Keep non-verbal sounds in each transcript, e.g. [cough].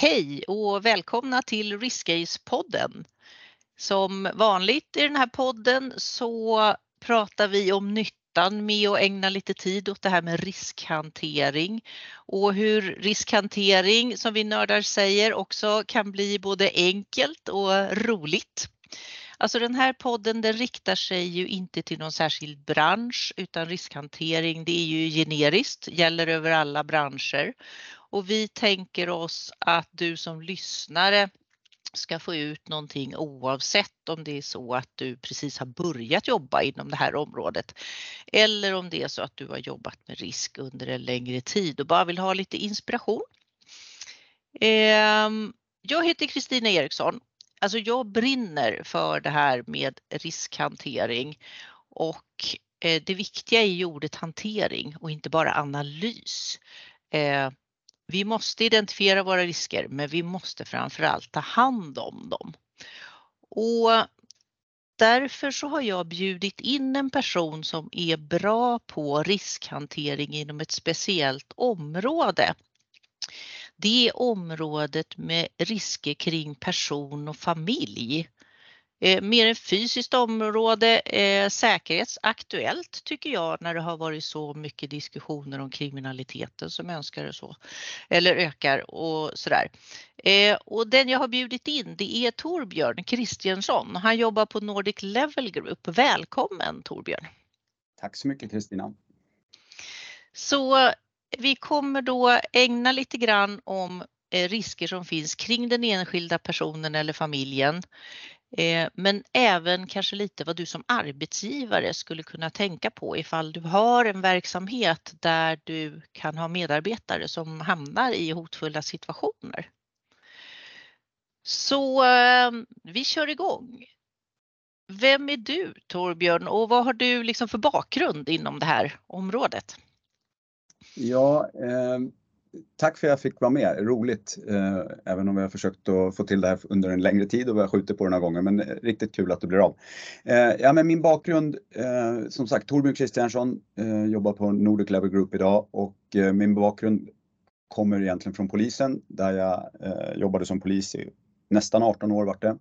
Hej och välkomna till Riskcase-podden. Som vanligt i den här podden så pratar vi om nyttan med att ägna lite tid åt det här med riskhantering och hur riskhantering, som vi nördar säger, också kan bli både enkelt och roligt. Alltså den här podden den riktar sig ju inte till någon särskild bransch utan riskhantering det är ju generiskt, gäller över alla branscher. Och vi tänker oss att du som lyssnare ska få ut någonting oavsett om det är så att du precis har börjat jobba inom det här området eller om det är så att du har jobbat med risk under en längre tid och bara vill ha lite inspiration. Ehm, jag heter Kristina Eriksson alltså jag brinner för det här med riskhantering och eh, det viktiga är ju ordet hantering och inte bara analys. Eh, vi måste identifiera våra risker men vi måste framförallt ta hand om dem. Och därför så har jag bjudit in en person som är bra på riskhantering inom ett speciellt område det är området med risker kring person och familj. Eh, mer än fysiskt område, eh, säkerhetsaktuellt tycker jag när det har varit så mycket diskussioner om kriminaliteten som önskar och så eller ökar och sådär. Eh, och den jag har bjudit in det är Torbjörn Kristiansson. Han jobbar på Nordic Level Group. Välkommen Torbjörn! Tack så mycket Kristina! Så vi kommer då ägna lite grann om eh, risker som finns kring den enskilda personen eller familjen. Eh, men även kanske lite vad du som arbetsgivare skulle kunna tänka på ifall du har en verksamhet där du kan ha medarbetare som hamnar i hotfulla situationer. Så ehm, vi kör igång. Vem är du Torbjörn och vad har du liksom för bakgrund inom det här området? Ja, eh, tack för att jag fick vara med. Roligt, eh, även om vi har försökt att få till det här under en längre tid och vi har skjutit på det några gånger, men eh, riktigt kul att det blir av. Eh, ja, men min bakgrund, som sagt, Torbjörn Kristiansson, jobbar på Nordic Level Group idag och min bakgrund kommer egentligen från polisen där jag jobbade som polis i nästan 18 år vart det.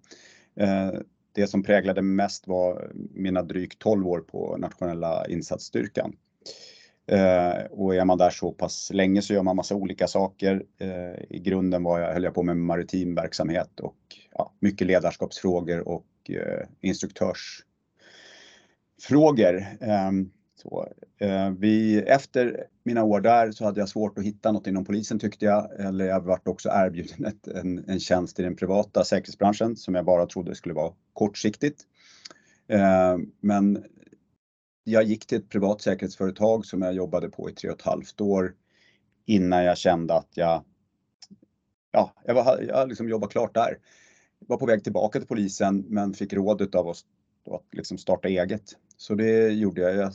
det som präglade mest var mina drygt 12 år på nationella insatsstyrkan. Eh, och är man där så pass länge så gör man massa olika saker. Eh, I grunden var jag, höll jag på med maritim verksamhet och ja, mycket ledarskapsfrågor och eh, instruktörsfrågor. Ehm, så, eh, vi, efter mina år där så hade jag svårt att hitta något inom polisen tyckte jag. Eller jag vart också erbjuden ett, en, en tjänst i den privata säkerhetsbranschen som jag bara trodde skulle vara kortsiktigt. Ehm, men jag gick till ett privat säkerhetsföretag som jag jobbade på i tre och ett halvt år innan jag kände att jag, ja, jag, var, jag liksom jobbade klart där. Jag var på väg tillbaka till polisen men fick rådet av oss att liksom starta eget. Så det gjorde jag.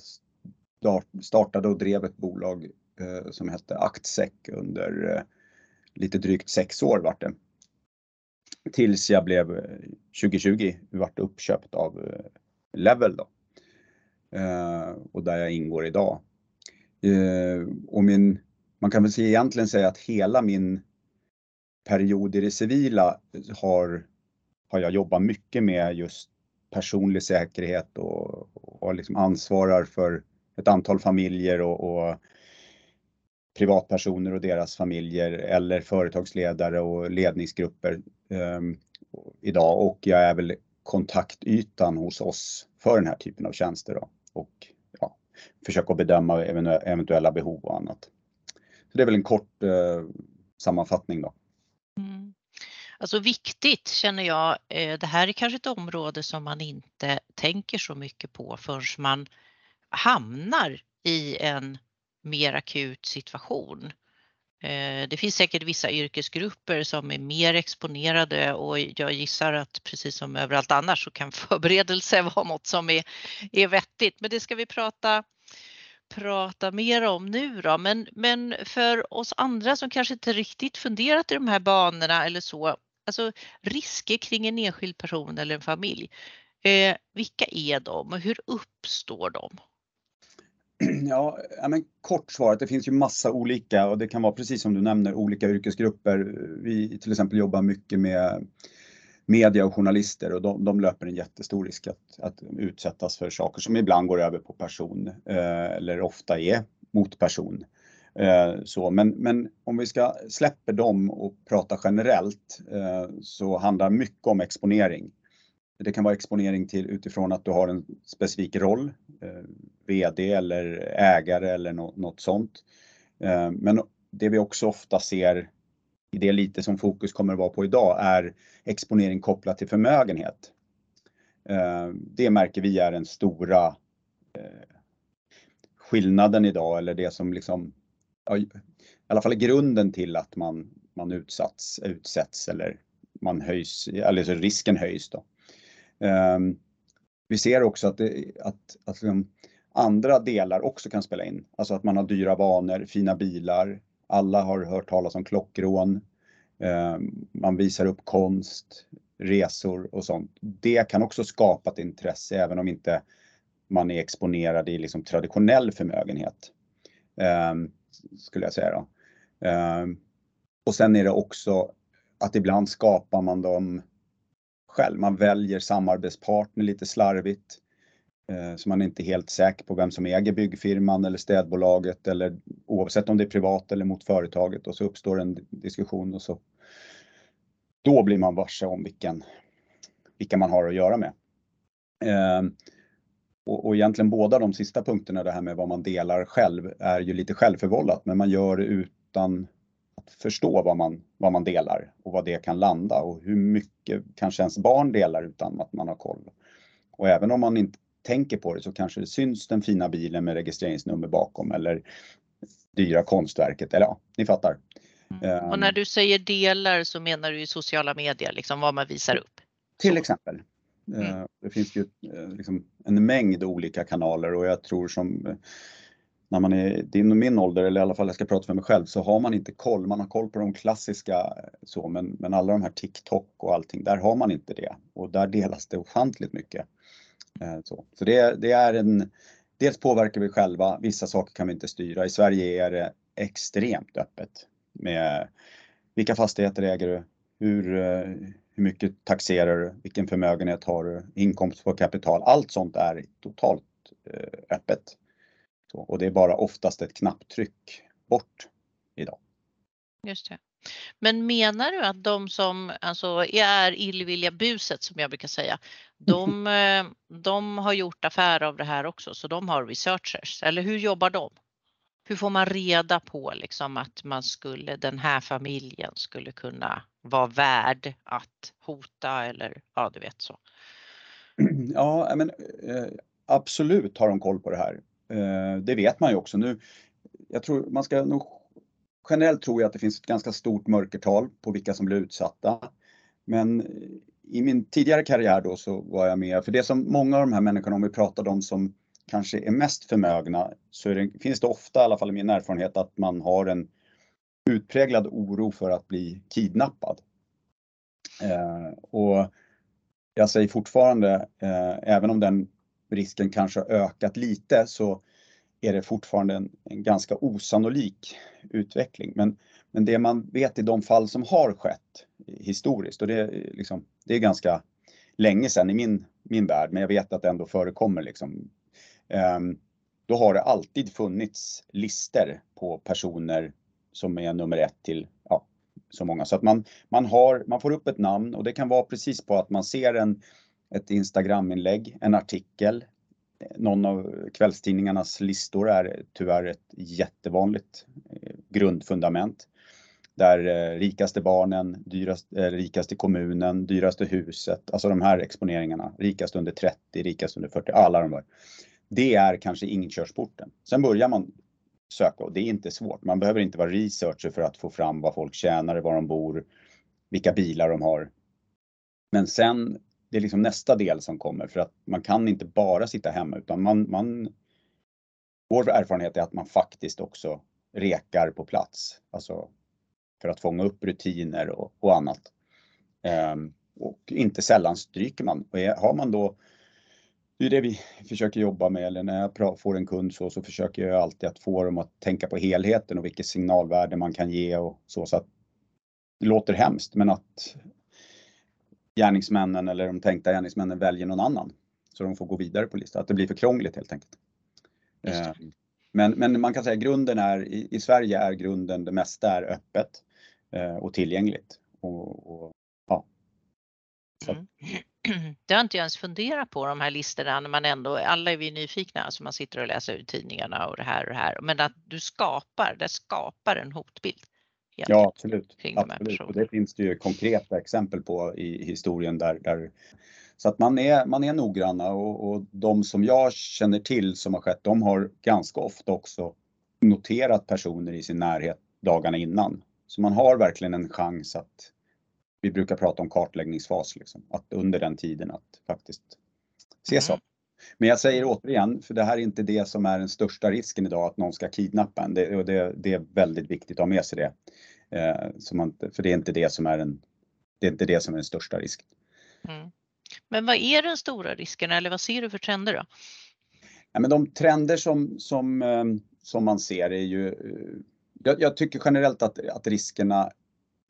Jag startade och drev ett bolag eh, som hette Actsec under eh, lite drygt sex år vart det. Tills jag blev eh, 2020 vart uppköpt av eh, Level då. Eh, och där jag ingår idag. Eh, och min, man kan väl säga, egentligen säga att hela min period i det civila har, har jag jobbat mycket med just personlig säkerhet och, och liksom ansvarar för ett antal familjer och, och privatpersoner och deras familjer eller företagsledare och ledningsgrupper eh, idag och jag är väl kontaktytan hos oss för den här typen av tjänster. Då och ja, försöka bedöma eventuella behov och annat. Så det är väl en kort eh, sammanfattning då. Mm. Alltså viktigt känner jag, eh, det här är kanske ett område som man inte tänker så mycket på förrän man hamnar i en mer akut situation. Eh, det finns säkert vissa yrkesgrupper som är mer exponerade och jag gissar att precis som överallt annars så kan [laughs] förberedelse vara något som är, är vettigt. Men det ska vi prata, prata mer om nu då. Men, men för oss andra som kanske inte riktigt funderat i de här banorna eller så, alltså risker kring en enskild person eller en familj. Eh, vilka är de och hur uppstår de? [clears throat] Ja, men kort svaret, det finns ju massa olika och det kan vara precis som du nämner olika yrkesgrupper. Vi till exempel jobbar mycket med media och journalister och de, de löper en jättestor risk att, att, utsättas för saker som ibland går över på person eh, eller ofta är mot person. Eh, så, men, men om vi ska släppa dem och prata generellt eh, så handlar mycket om exponering. Det kan vara exponering till utifrån att du har en specifik roll, Eh, VD eller ägare eller något, något sånt. Eh, men det vi också ofta ser i det lite som fokus kommer att vara på idag är exponering kopplat till förmögenhet. Eh, det märker vi är den stora eh, skillnaden idag eller det som liksom i alla fall är grunden till att man, man utsatts, utsätts eller man höjs, eller så risken höjs då. Eh, vi ser också att, det, att, att liksom andra delar också kan spela in. Alltså att man har dyra vanor, fina bilar. Alla har hört talas om klockrån. Eh, man visar upp konst, resor och sånt. Det kan också skapa ett intresse även om inte man är exponerad i liksom traditionell förmögenhet. Eh, skulle jag säga. Då. Eh, och sen är det också att ibland skapar man dem själv. Man väljer samarbetspartner lite slarvigt. Eh, så man är inte helt säker på vem som äger byggfirman eller städbolaget eller oavsett om det är privat eller mot företaget och så uppstår en diskussion och så då blir man varse om vilken, vilka man har att göra med. Ehm, och, och egentligen båda de sista punkterna, det här med vad man delar själv, är ju lite självförvållat men man gör det utan att förstå vad man, vad man delar och vad det kan landa och hur mycket kanske ens barn delar utan att man har koll. Och även om man inte tänker på det så kanske det syns den fina bilen med registreringsnummer bakom eller dyra konstverket, eller ja, ni fattar. Mm. Och när ehm. du säger delar så menar du i sociala medier, liksom vad man visar upp? Till exempel. Mm. Ehm, det finns ju eh, liksom en mängd olika kanaler och jag tror som när man är din och min ålder, eller i alla fall jag ska prata för mig själv, så har man inte koll. Man har koll på de klassiska eh, så, men, men alla de här TikTok och allting, där har man inte det. Och där delas det ofantligt mycket. Eh, så så det, det är en, dels påverkar vi själva, vissa saker kan vi inte styra. I Sverige är det extremt öppet med vilka fastigheter äger du? Hur, eh, hur mycket taxerar du? Vilken förmögenhet har du? Inkomst på kapital? Allt sånt är totalt eh, öppet. Så, och det är bara oftast ett knapptryck bort idag. Just det. Men menar du att de som alltså, är illvilliga buset som jag brukar säga, de, [laughs] eh, de har gjort affär av det här också så de har researchers eller hur jobbar de? Hur får man reda på liksom att man skulle, den här familjen skulle kunna vara värd att hota eller ja, du vet så. [clears throat] Ja, men eh, absolut har de koll på det här. Eh, det vet man ju också nu. Jag tror man ska nog generellt tror jag att det finns ett ganska stort mörkertal på vilka som blir utsatta. Men eh, i min tidigare karriär då så var jag med, för det som många av de här människorna, om vi pratar om som kanske är mest förmögna, så det, finns det ofta, i alla fall i min erfarenhet, att man har en utpräglad oro för att bli kidnappad. Eh, och jag säger fortfarande, eh, även om den risken kanske har ökat lite så är det fortfarande en, en ganska osannolik utveckling. Men, men det man vet i de fall som har skett historiskt och det, är liksom, det är ganska länge sedan i min, min värld, men jag vet att det ändå förekommer. Liksom. Um, då har det alltid funnits lister på personer som är nummer ett till ja, så många. Så att man, man, har, man får upp ett namn och det kan vara precis på att man ser en, ett Instagram-inlägg, en artikel. Någon av kvällstidningarnas listor är tyvärr ett jättevanligt eh, grundfundament. Där eh, rikaste barnen, dyrast, eh, rikaste kommunen, dyraste huset, alltså de här exponeringarna, rikast under 30, rikast under 40, alla de där. Det är kanske inkörsporten. Sen börjar man söka och det är inte svårt. Man behöver inte vara researcher för att få fram vad folk tjänar, var de bor, vilka bilar de har. Men sen det är liksom nästa del som kommer för att man kan inte bara sitta hemma utan man, man vår erfarenhet är att man faktiskt också rekar på plats. Alltså för att fånga upp rutiner och, och annat. Ehm, och inte sällan stryker man. Och har man då det är det vi försöker jobba med. Eller när jag får en kund så, så försöker jag alltid att få dem att tänka på helheten och vilket signalvärde man kan ge och så. så att det låter hemskt, men att gärningsmännen eller de tänkta gärningsmännen väljer någon annan. Så de får gå vidare på listan. Att det blir för krångligt helt enkelt. Eh, men, men man kan säga grunden är, i, i Sverige är grunden, det mesta är öppet eh, och tillgängligt. Och, och ja. Mm. [clears throat] Det har inte jag ens funderat på de här listorna när man ändå, alla är vi nyfikna, alltså man sitter och läser ut tidningarna och det här och det här. Men att du skapar, det skapar en hotbild. Ja absolut. absolut. Och det finns det ju konkreta exempel på i historien där, där så att man är, man är noggranna och, och de som jag känner till som har skett, de har ganska ofta också noterat personer i sin närhet dagarna innan. Så man har verkligen en chans att, vi brukar prata om kartläggningsfas, liksom, att under den tiden att faktiskt se mm. saker. Men jag säger återigen, för det här är inte det som är den största risken idag, att någon ska kidnappa en. Det, det, det är väldigt viktigt att ha med sig det. Eh, man, för det är inte det som är den, det är inte det som är den största risken. Mm. Men vad är den stora risken eller vad ser du för trender då? Ja, men de trender som, som, ehm, som man ser är ju, eh, jag, jag tycker generellt att, att riskerna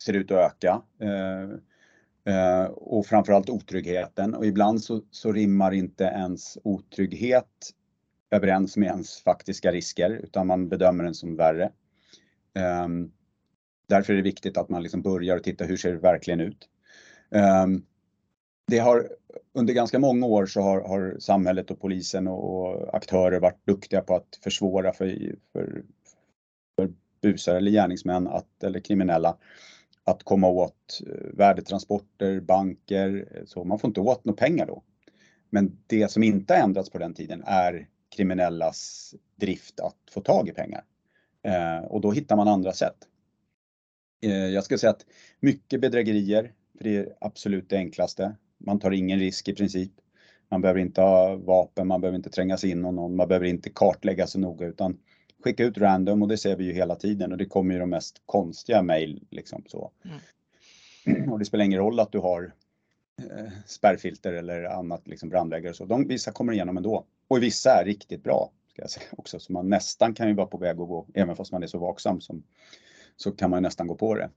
ser ut att öka. Eh, eh, och framförallt otryggheten och ibland så, så rimmar inte ens otrygghet överens med ens faktiska risker utan man bedömer den som värre. Um, därför är det viktigt att man liksom börjar titta hur ser det verkligen ut. Um, det har under ganska många år så har, har samhället och polisen och, och, aktörer varit duktiga på att försvåra för, för, för busar eller gärningsmän att, eller kriminella att komma åt eh, värdetransporter, banker, eh, så man får inte åt några pengar då. Men det som inte har ändrats på den tiden är kriminellas drift att få tag i pengar. Eh, och då hittar man andra sätt. Eh, jag skulle säga att mycket bedrägerier, för det är absolut det enklaste. Man tar ingen risk i princip. Man behöver inte ha vapen, man behöver inte tränga sig in någon, man behöver inte kartlägga så noga utan skicka ut random och det ser vi ju hela tiden och det kommer ju de mest konstiga mejl liksom så. Mm. Och det spelar ingen roll att du har eh, spärrfilter eller annat liksom brandväggar och så. De, vissa kommer igenom ändå. Och vissa är riktigt bra ska jag säga [laughs] också så man nästan kan ju vara på väg att gå, även fast man är så vaksam som så kan man nästan gå på det.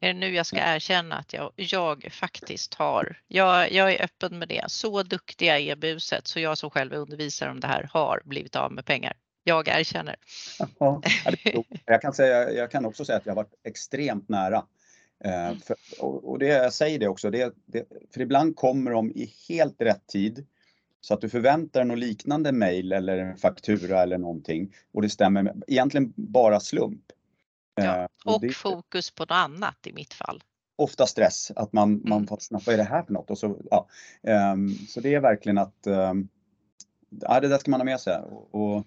Är det nu jag ska erkänna att jag, jag faktiskt har, jag, jag är öppen med det, så duktiga är buset så jag som själv undervisar om det här har blivit av med pengar. Jag erkänner. Ja, jag, kan säga, jag kan också säga att jag har varit extremt nära. Eh, mm. för, och, och det, jag säger det också, det, det, för ibland kommer de i helt rätt tid. Så att du förväntar dig något liknande mail eller en faktura eller någonting och det stämmer med, egentligen bara slump. Ja, eh, och det, fokus på något annat i mitt fall. Ofta stress, att man, mm. man får snabbt, vad är det här för något? Och så, ja. Um, så det är verkligen att, um, ja det där ska man ha med sig. Och, och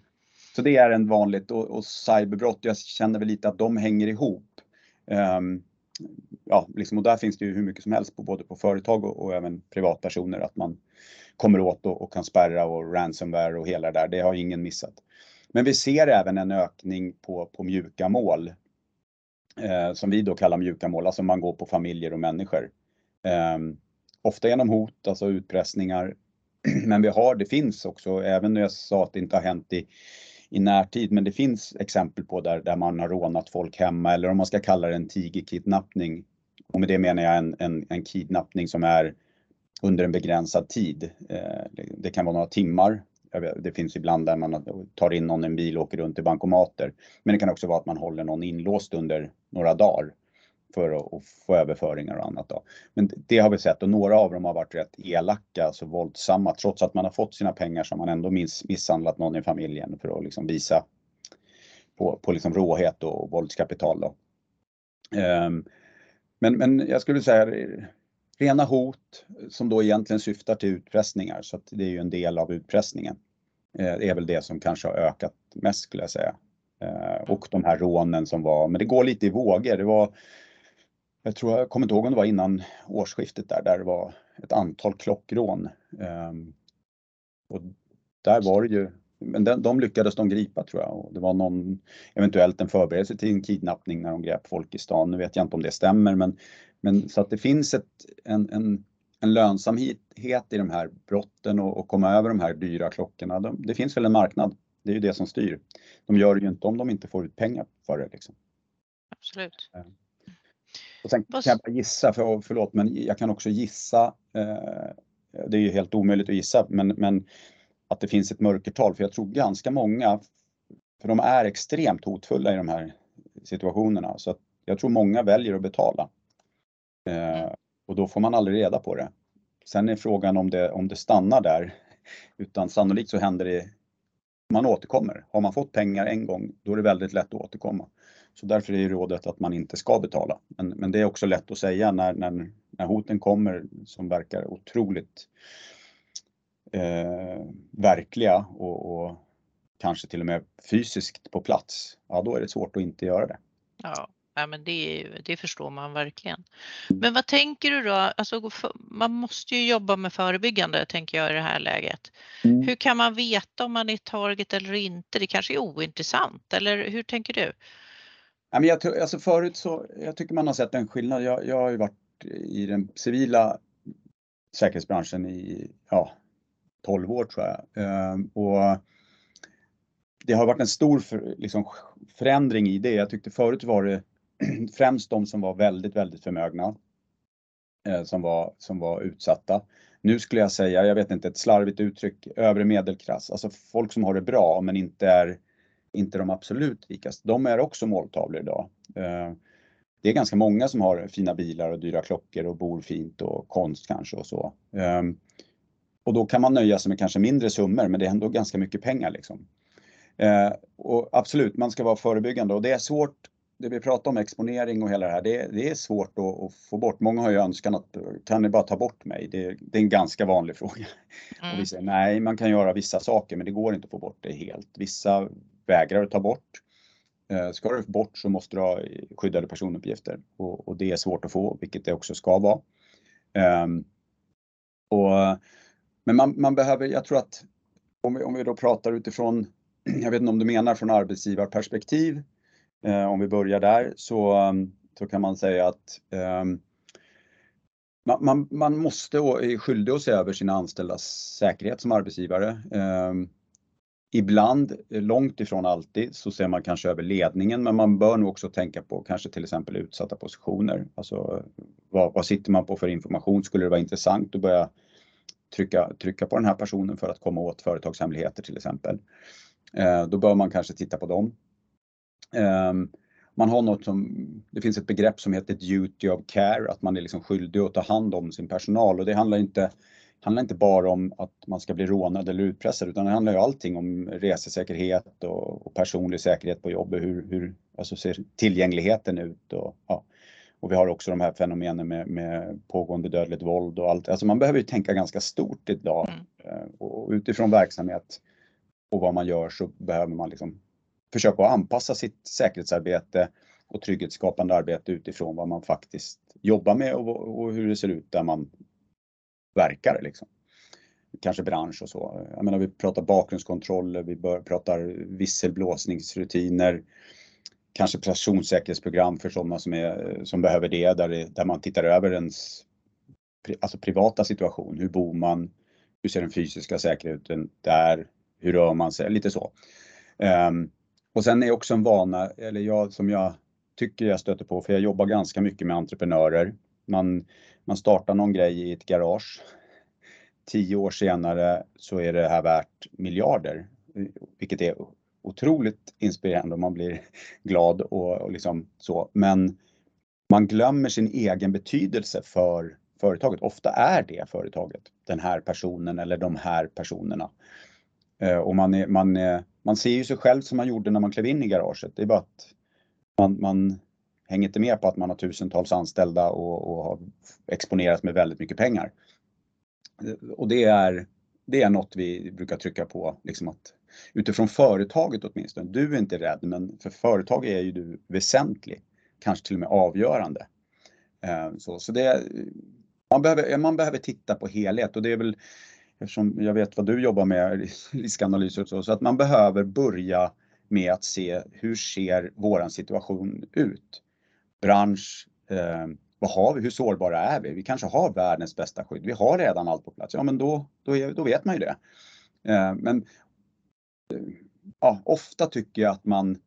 så det är en vanligt och, och cyberbrott, jag känner väl lite att de hänger ihop. Um, ja, liksom, och där finns det ju hur mycket som helst på både på företag och, och även privatpersoner att man kommer åt och, och, kan spärra och ransomware och hela det där. Det har ingen missat. Men vi ser även en ökning på, på mjuka mål eh, som vi då kallar mjuka mål, alltså man går på familjer och människor. Eh, ofta genom hot, alltså utpressningar. [clears throat] Men vi har, det finns också, även när jag sa att det inte har hänt i, i närtid, men det finns exempel på där, där man har rånat folk hemma eller om man ska kalla det en tigerkidnappning. Och med det menar jag en, en, en kidnappning som är under en begränsad tid. Eh, det kan vara några timmar det finns ibland där man tar in någon i en bil och åker runt till bankomater. Men det kan också vara att man håller någon inlåst under några dagar för att få överföringar och annat. Då. Men det har vi sett och några av dem har varit rätt elaka, alltså våldsamma. Trots att man har fått sina pengar så har man ändå miss, misshandlat någon i familjen för att liksom visa på, på liksom råhet och våldskapital. Då. Um, men, men jag skulle säga rena hot som då egentligen syftar till utpressningar så att det är ju en del av utpressningen. Det är väl det som kanske har ökat mest skulle jag säga. Eh, och de här rånen som var, men det går lite i vågor. Det var, jag tror, jag kommer inte ihåg om det var innan årsskiftet där, där det var ett antal klockrån. Ehm, och där var det ju, men de, de lyckades de gripa tror jag och det var någon, eventuellt en förberedelse till en kidnappning när de grep folk i stan. Nu vet jag inte om det stämmer men men så att det finns ett, en, en en lönsamhet i de här brotten och, och komma över de här dyra klockorna. De, det finns väl en marknad. Det är ju det som styr. De gör det ju inte om de inte får ut pengar för det. Liksom. Absolut. Och sen kan jag bara gissa, för, förlåt, men jag kan också gissa. Eh, det är ju helt omöjligt att gissa, men, men att det finns ett mörkertal. För jag tror ganska många, för de är extremt hotfulla i de här situationerna. Så att jag tror många väljer att betala. Eh, mm. och då får man aldrig reda på det. Sen är frågan om det, om det stannar där. Utan sannolikt så händer det, man återkommer. Har man fått pengar en gång, då är det väldigt lätt att återkomma. Så därför är rådet att man inte ska betala. Men, men det är också lätt att säga när, när, när hoten kommer som verkar otroligt eh, verkliga och, och, kanske till och med fysiskt på plats. Ja, då är det svårt att inte göra det. Ja, ja men det, det förstår man verkligen. Men vad tänker du då? Alltså, man måste ju jobba med förebyggande tänker jag i det här läget. Mm. Hur kan man veta om man är target eller inte? Det kanske är ointressant eller hur tänker du? Ja, men jag, alltså förut så, jag tycker man har sett en skillnad. Jag, jag har ju varit i den civila säkerhetsbranschen i ja, 12 år tror jag. Ehm, och det har varit en stor för, liksom, förändring i det. Jag tyckte förut var det [clears throat] främst de som var väldigt, väldigt förmögna eh, som, var, som var utsatta. Nu skulle jag säga, jag vet inte, ett slarvigt uttryck, övre medelklass, alltså folk som har det bra men inte är inte de absolut rikaste. De är också måltavlor idag. Eh, det är ganska många som har fina bilar och dyra klockor och bor fint och konst kanske och så. Ehm, och då kan man nöja sig med kanske mindre summor men det är ändå ganska mycket pengar. Liksom. Eh, och absolut, man ska vara förebyggande och det är svårt, det vi pratar om exponering och hela det här, det, det är svårt att, att, få bort. Många har ju önskan att kan ni bara ta bort mig? Det, det är en ganska vanlig [laughs] fråga. Mm. Och vi säger nej, man kan göra vissa saker men det går inte att få bort det helt. Vissa vägrar att ta bort. Eh, ska du bort så måste du ha skyddade personuppgifter och, och det är svårt att få, vilket det också ska vara. Um, och, men man, man, behöver, jag tror att om vi, om vi då pratar utifrån, [clears throat] jag vet inte om du menar från arbetsgivarperspektiv, eh, om vi börjar där så, ehm, så kan man säga att ehm, man, man, man, måste och är skyldig att se över sina anställdas säkerhet som arbetsgivare. Eh, Ibland, långt ifrån alltid, så ser man kanske över ledningen men man bör nog också tänka på kanske till exempel utsatta positioner. Alltså vad, vad sitter man på för information? Skulle det vara intressant att börja trycka, trycka på den här personen för att komma åt företagshemligheter till exempel? Eh, då bör man kanske titta på dem. Eh, man har något som, det finns ett begrepp som heter duty of care, att man är liksom skyldig att ta hand om sin personal och det handlar inte handlar inte bara om att man ska bli rånad eller utpressad utan det handlar ju allting om resesäkerhet och, och personlig säkerhet på jobbet. Hur, hur alltså ser tillgängligheten ut? Och, ja. och vi har också de här fenomenen med, med pågående dödligt våld och allt. Alltså man behöver ju tänka ganska stort idag mm. Eh, och utifrån verksamhet och vad man gör så behöver man liksom försöka anpassa sitt säkerhetsarbete och trygghetsskapande arbete utifrån vad man faktiskt jobbar med och, och hur det ser ut där man verkar. Liksom. Kanske bransch och så. Jag menar, vi pratar bakgrundskontroller, vi pratar visselblåsningsrutiner, kanske personsäkerhetsprogram för sådana som, är, som behöver det, där, det, där man tittar över ens alltså privata situation. Hur bor man? Hur ser den fysiska säkerheten där? Hur rör man sig? Lite så. Um, och sen är också en vana, eller jag som jag tycker jag stöter på, för jag jobbar ganska mycket med entreprenörer. Man, man startar någon grej i ett garage. Tio år senare så är det här värt miljarder, vilket är otroligt inspirerande och man blir [laughs] glad och, och liksom så. Men man glömmer sin egen betydelse för företaget. Ofta är det företaget, den här personen eller de här personerna. Eh, och man, är, man, är, man ser ju sig själv som man gjorde när man klev in i garaget. Det är bara att man, man hänger inte med på att man har tusentals anställda och, och har exponerats med väldigt mycket pengar. Och det är, det är något vi brukar trycka på, liksom att utifrån företaget åtminstone. Du är inte rädd, men för företag är ju du väsentlig, kanske till och med avgörande. Eh, så, så det, man, behöver, man behöver titta på helhet och det är väl eftersom jag vet vad du jobbar med, riskanalyser och så, så att man behöver börja med att se hur ser våran situation ut? Bransch, eh, vad har vi? Hur sårbara är vi? Vi kanske har världens bästa skydd. Vi har redan allt på plats. Ja, men då, då, är, då vet man ju det. Eh, men eh, ja, ofta tycker jag att man,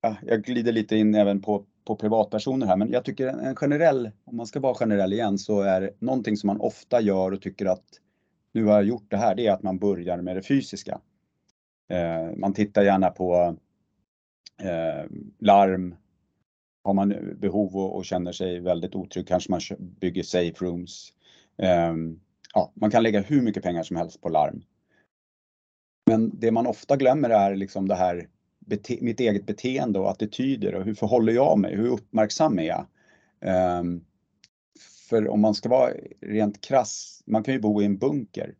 ja, jag glider lite in även på, på privatpersoner här, men jag tycker en generell, om man ska vara generell igen, så är någonting som man ofta gör och tycker att nu har jag gjort det här, det är att man börjar med det fysiska. Eh, man tittar gärna på eh, larm. Har man behov och, och, känner sig väldigt otrygg kanske man bygger safe rooms. Um, ja, man kan lägga hur mycket pengar som helst på larm. Men det man ofta glömmer är liksom det här mitt eget beteende och attityder och hur förhåller jag mig? Hur uppmärksam är jag? Um, för om man ska vara rent krass, man kan ju bo i en bunker.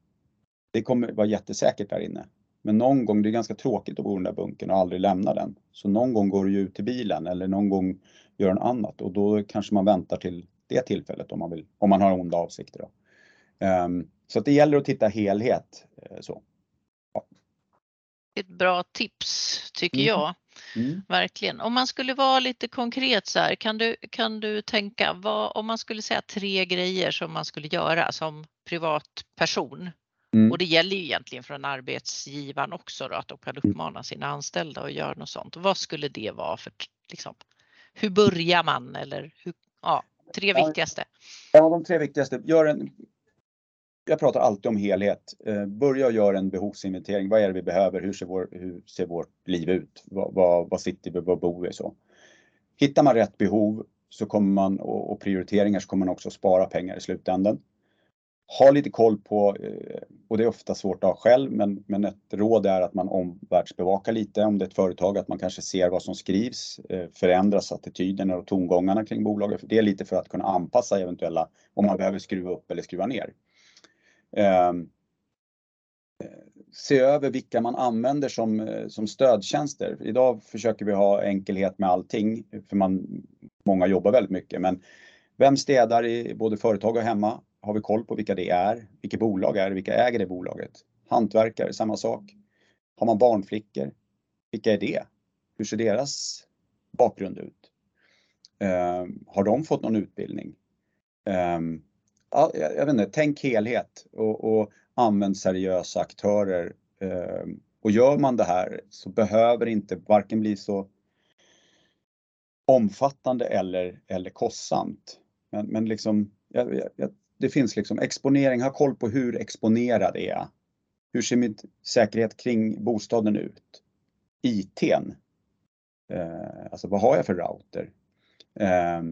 Det kommer vara jättesäkert där inne. Men någon gång, det är ganska tråkigt att bo i den där bunkern och aldrig lämna den. Så någon gång går du ut till bilen eller någon gång gör något annat och då kanske man väntar till det tillfället om man, vill, om man har onda avsikter. Då. Um, så att det gäller att titta helhet. Eh, så. Ett bra tips tycker mm. jag. Mm. Verkligen. Om man skulle vara lite konkret så här, kan du, kan du tänka vad, om man skulle säga tre grejer som man skulle göra som privatperson Mm. Och det gäller ju egentligen från arbetsgivaren också då, att de kan mm. uppmana sina anställda att göra något sånt. Vad skulle det vara för, liksom, hur börjar man eller hur, ja, tre viktigaste? Ja, de tre viktigaste. Gör en, jag pratar alltid om helhet. Eh, börja göra en behovsinventering. Vad är det vi behöver? Hur ser, vår, hur ser vårt liv ut? Vad, vad, vad sitter vi? Vad bor vi? Så. Hittar man rätt behov så kommer man och, och prioriteringar så kommer man också spara pengar i slutändan ha lite koll på, eh, och det är ofta svårt att ha själv, men, men ett råd är att man omvärldsbevakar lite om det är ett företag, att man kanske ser vad som skrivs, eh, förändras attityderna och tongångarna kring bolaget. Det är lite för att kunna anpassa eventuella, om man behöver skruva upp eller skruva ner. Ehm, se över vilka man använder som, eh, som stödtjänster. Idag försöker vi ha enkelhet med allting, för man, många jobbar väldigt mycket, men vem städar i både företag och hemma? Har vi koll på vilka det är? Vilket bolag är det? Vilka äger det bolaget? Hantverkare, samma sak. Har man barnflickor? Vilka är det? Hur ser deras bakgrund ut? Eh, har de fått någon utbildning? Eh, jag, jag, vet inte, tänk helhet och, och använd seriösa aktörer. Eh, och gör man det här så behöver det inte varken bli så omfattande eller, eller kostsamt. Men, men liksom, jag, jag, det finns liksom exponering, ha koll på hur exponerad är jag? Hur ser min säkerhet kring bostaden ut? ITn. Eh, alltså vad har jag för router? Eh,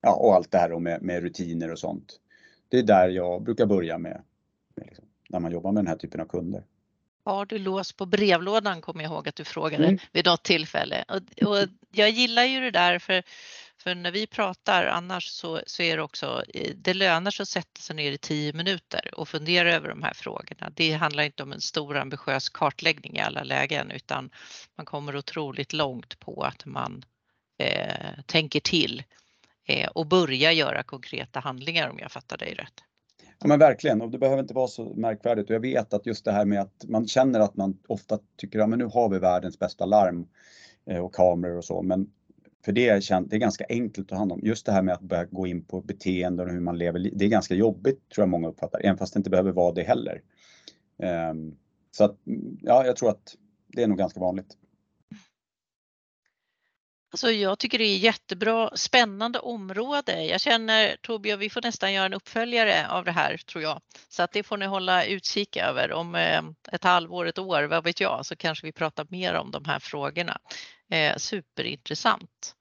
ja, och allt det här med, med, rutiner och sånt. Det är där jag brukar börja med, med liksom, när man jobbar med den här typen av kunder. Har du lås på brevlådan kommer jag ihåg att du frågade mm. vid något tillfälle. Och, och jag gillar ju det där för för när vi pratar annars så, så är det också, det lönar sig att sätta sig ner i tio minuter och fundera över de här frågorna. Det handlar inte om en stor ambitiös kartläggning i alla lägen utan man kommer otroligt långt på att man eh, tänker till eh, och börjar göra konkreta handlingar om jag fattar dig rätt. Ja men verkligen och det behöver inte vara så märkvärdigt och jag vet att just det här med att man känner att man ofta tycker att ja, nu har vi världens bästa larm eh, och kameror och så men för det är, känt, det är ganska enkelt att ta hand om. Just det här med att börja gå in på beteenden och hur man lever. Det är ganska jobbigt tror jag många uppfattar, även fast det inte behöver vara det heller. Ehm, så att, ja, jag tror att det är nog ganska vanligt. Alltså jag tycker det är jättebra, spännande område. Jag känner Torbjörn, vi får nästan göra en uppföljare av det här tror jag. Så att det får ni hålla utkik över. Om eh, ett halvår, ett år, vad vet jag, så kanske vi pratar mer om de här frågorna. Eh, superintressant.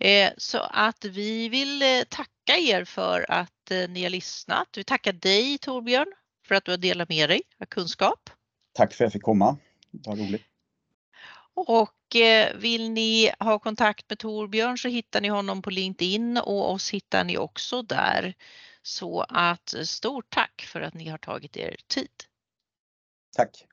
Eh, så att vi vill tacka er för att ni har lyssnat. Vi tackar dig Torbjörn för att du har delat med dig av kunskap. Tack för att jag fick komma. Det var roligt. Och Eh, vill ni ha kontakt med Torbjörn så hittar ni honom på LinkedIn och oss hittar ni också där. Så att stort tack för att ni har tagit er tid. Tack.